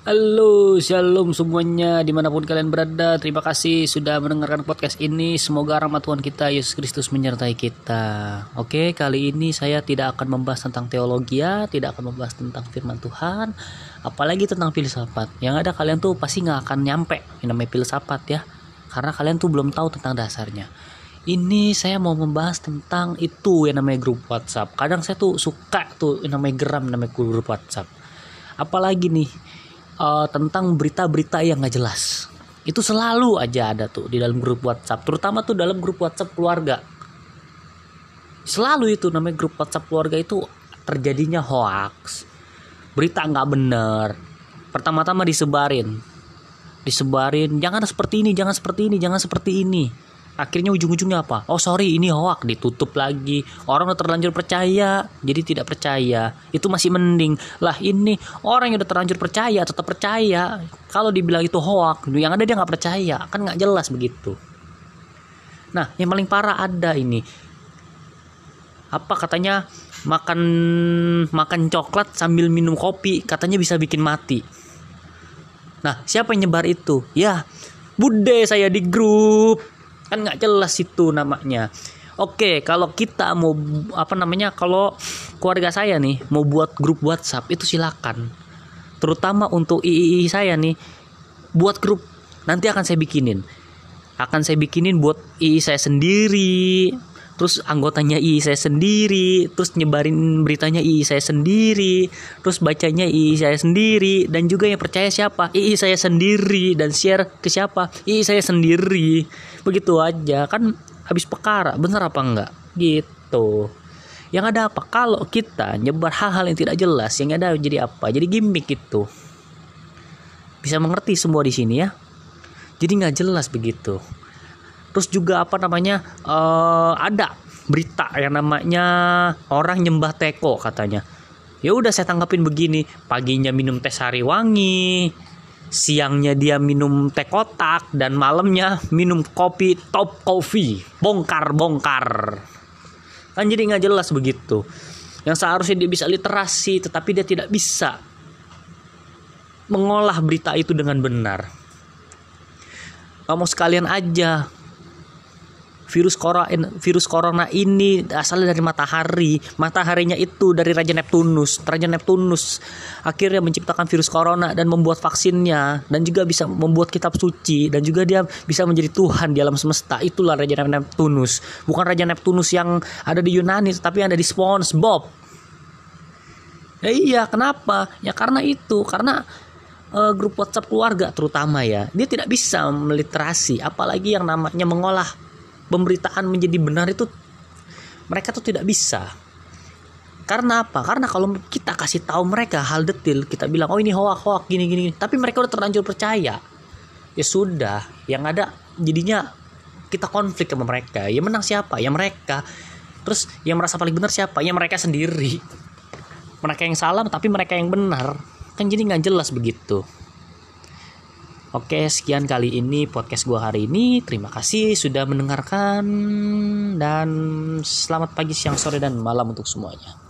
Halo, shalom semuanya di mana pun kalian berada. Terima kasih sudah mendengarkan podcast ini. Semoga rahmat Tuhan kita Yesus Kristus menyertai kita. Oke, kali ini saya tidak akan membahas tentang teologi ya, tidak akan membahas tentang firman Tuhan, apalagi tentang filsafat. Yang ada kalian tuh pasti nggak akan nyampe yang namanya filsafat ya, karena kalian tuh belum tahu tentang dasarnya. Ini saya mau membahas tentang itu yang namanya grup WhatsApp. Kadang saya tuh suka tuh yang namanya geram namanya grup WhatsApp. Apalagi nih uh, tentang berita-berita yang nggak jelas. Itu selalu aja ada tuh di dalam grup WhatsApp, terutama tuh dalam grup WhatsApp keluarga. Selalu itu namanya grup WhatsApp keluarga itu terjadinya hoax, berita nggak bener. Pertama-tama disebarin, disebarin jangan seperti ini, jangan seperti ini, jangan seperti ini akhirnya ujung-ujungnya apa? Oh sorry ini hoak ditutup lagi. Orang udah terlanjur percaya jadi tidak percaya. Itu masih mending. Lah ini orang yang udah terlanjur percaya tetap percaya. Kalau dibilang itu hoak yang ada dia nggak percaya. Kan nggak jelas begitu. Nah yang paling parah ada ini. Apa katanya? Makan makan coklat sambil minum kopi. Katanya bisa bikin mati. Nah siapa yang nyebar itu? Ya bude saya di grup kan nggak jelas itu namanya Oke, kalau kita mau apa namanya, kalau keluarga saya nih mau buat grup WhatsApp itu silakan. Terutama untuk II saya nih, buat grup nanti akan saya bikinin. Akan saya bikinin buat II saya sendiri, terus anggotanya I saya sendiri, terus nyebarin beritanya I saya sendiri, terus bacanya I saya sendiri, dan juga yang percaya siapa I saya sendiri dan share ke siapa I saya sendiri, begitu aja kan habis perkara, bener apa enggak? Gitu. Yang ada apa? Kalau kita nyebar hal-hal yang tidak jelas, yang ada jadi apa? Jadi gimmick itu. Bisa mengerti semua di sini ya. Jadi nggak jelas begitu terus juga apa namanya uh, ada berita yang namanya orang nyembah teko katanya. Ya udah saya tanggapin begini paginya minum teh sari wangi siangnya dia minum teh kotak dan malamnya minum kopi top coffee bongkar bongkar kan jadi nggak jelas begitu. Yang seharusnya dia bisa literasi tetapi dia tidak bisa mengolah berita itu dengan benar. Kamu sekalian aja virus corona virus corona ini asalnya dari matahari. Mataharinya itu dari raja Neptunus. Raja Neptunus akhirnya menciptakan virus corona dan membuat vaksinnya dan juga bisa membuat kitab suci dan juga dia bisa menjadi Tuhan di alam semesta. Itulah raja Neptunus. Bukan raja Neptunus yang ada di Yunani tapi ada di SpongeBob. Ya iya kenapa? Ya karena itu. Karena uh, grup WhatsApp keluarga terutama ya dia tidak bisa meliterasi. Apalagi yang namanya mengolah pemberitaan menjadi benar itu mereka tuh tidak bisa karena apa? Karena kalau kita kasih tahu mereka hal detail, kita bilang oh ini hoak hoak gini gini, tapi mereka udah terlanjur percaya. Ya sudah, yang ada jadinya kita konflik sama mereka. Ya menang siapa? Ya mereka. Terus yang merasa paling benar siapa? Ya mereka sendiri. Mereka yang salah tapi mereka yang benar. Kan jadi nggak jelas begitu. Oke, sekian kali ini podcast gua hari ini. Terima kasih sudah mendengarkan dan selamat pagi, siang, sore dan malam untuk semuanya.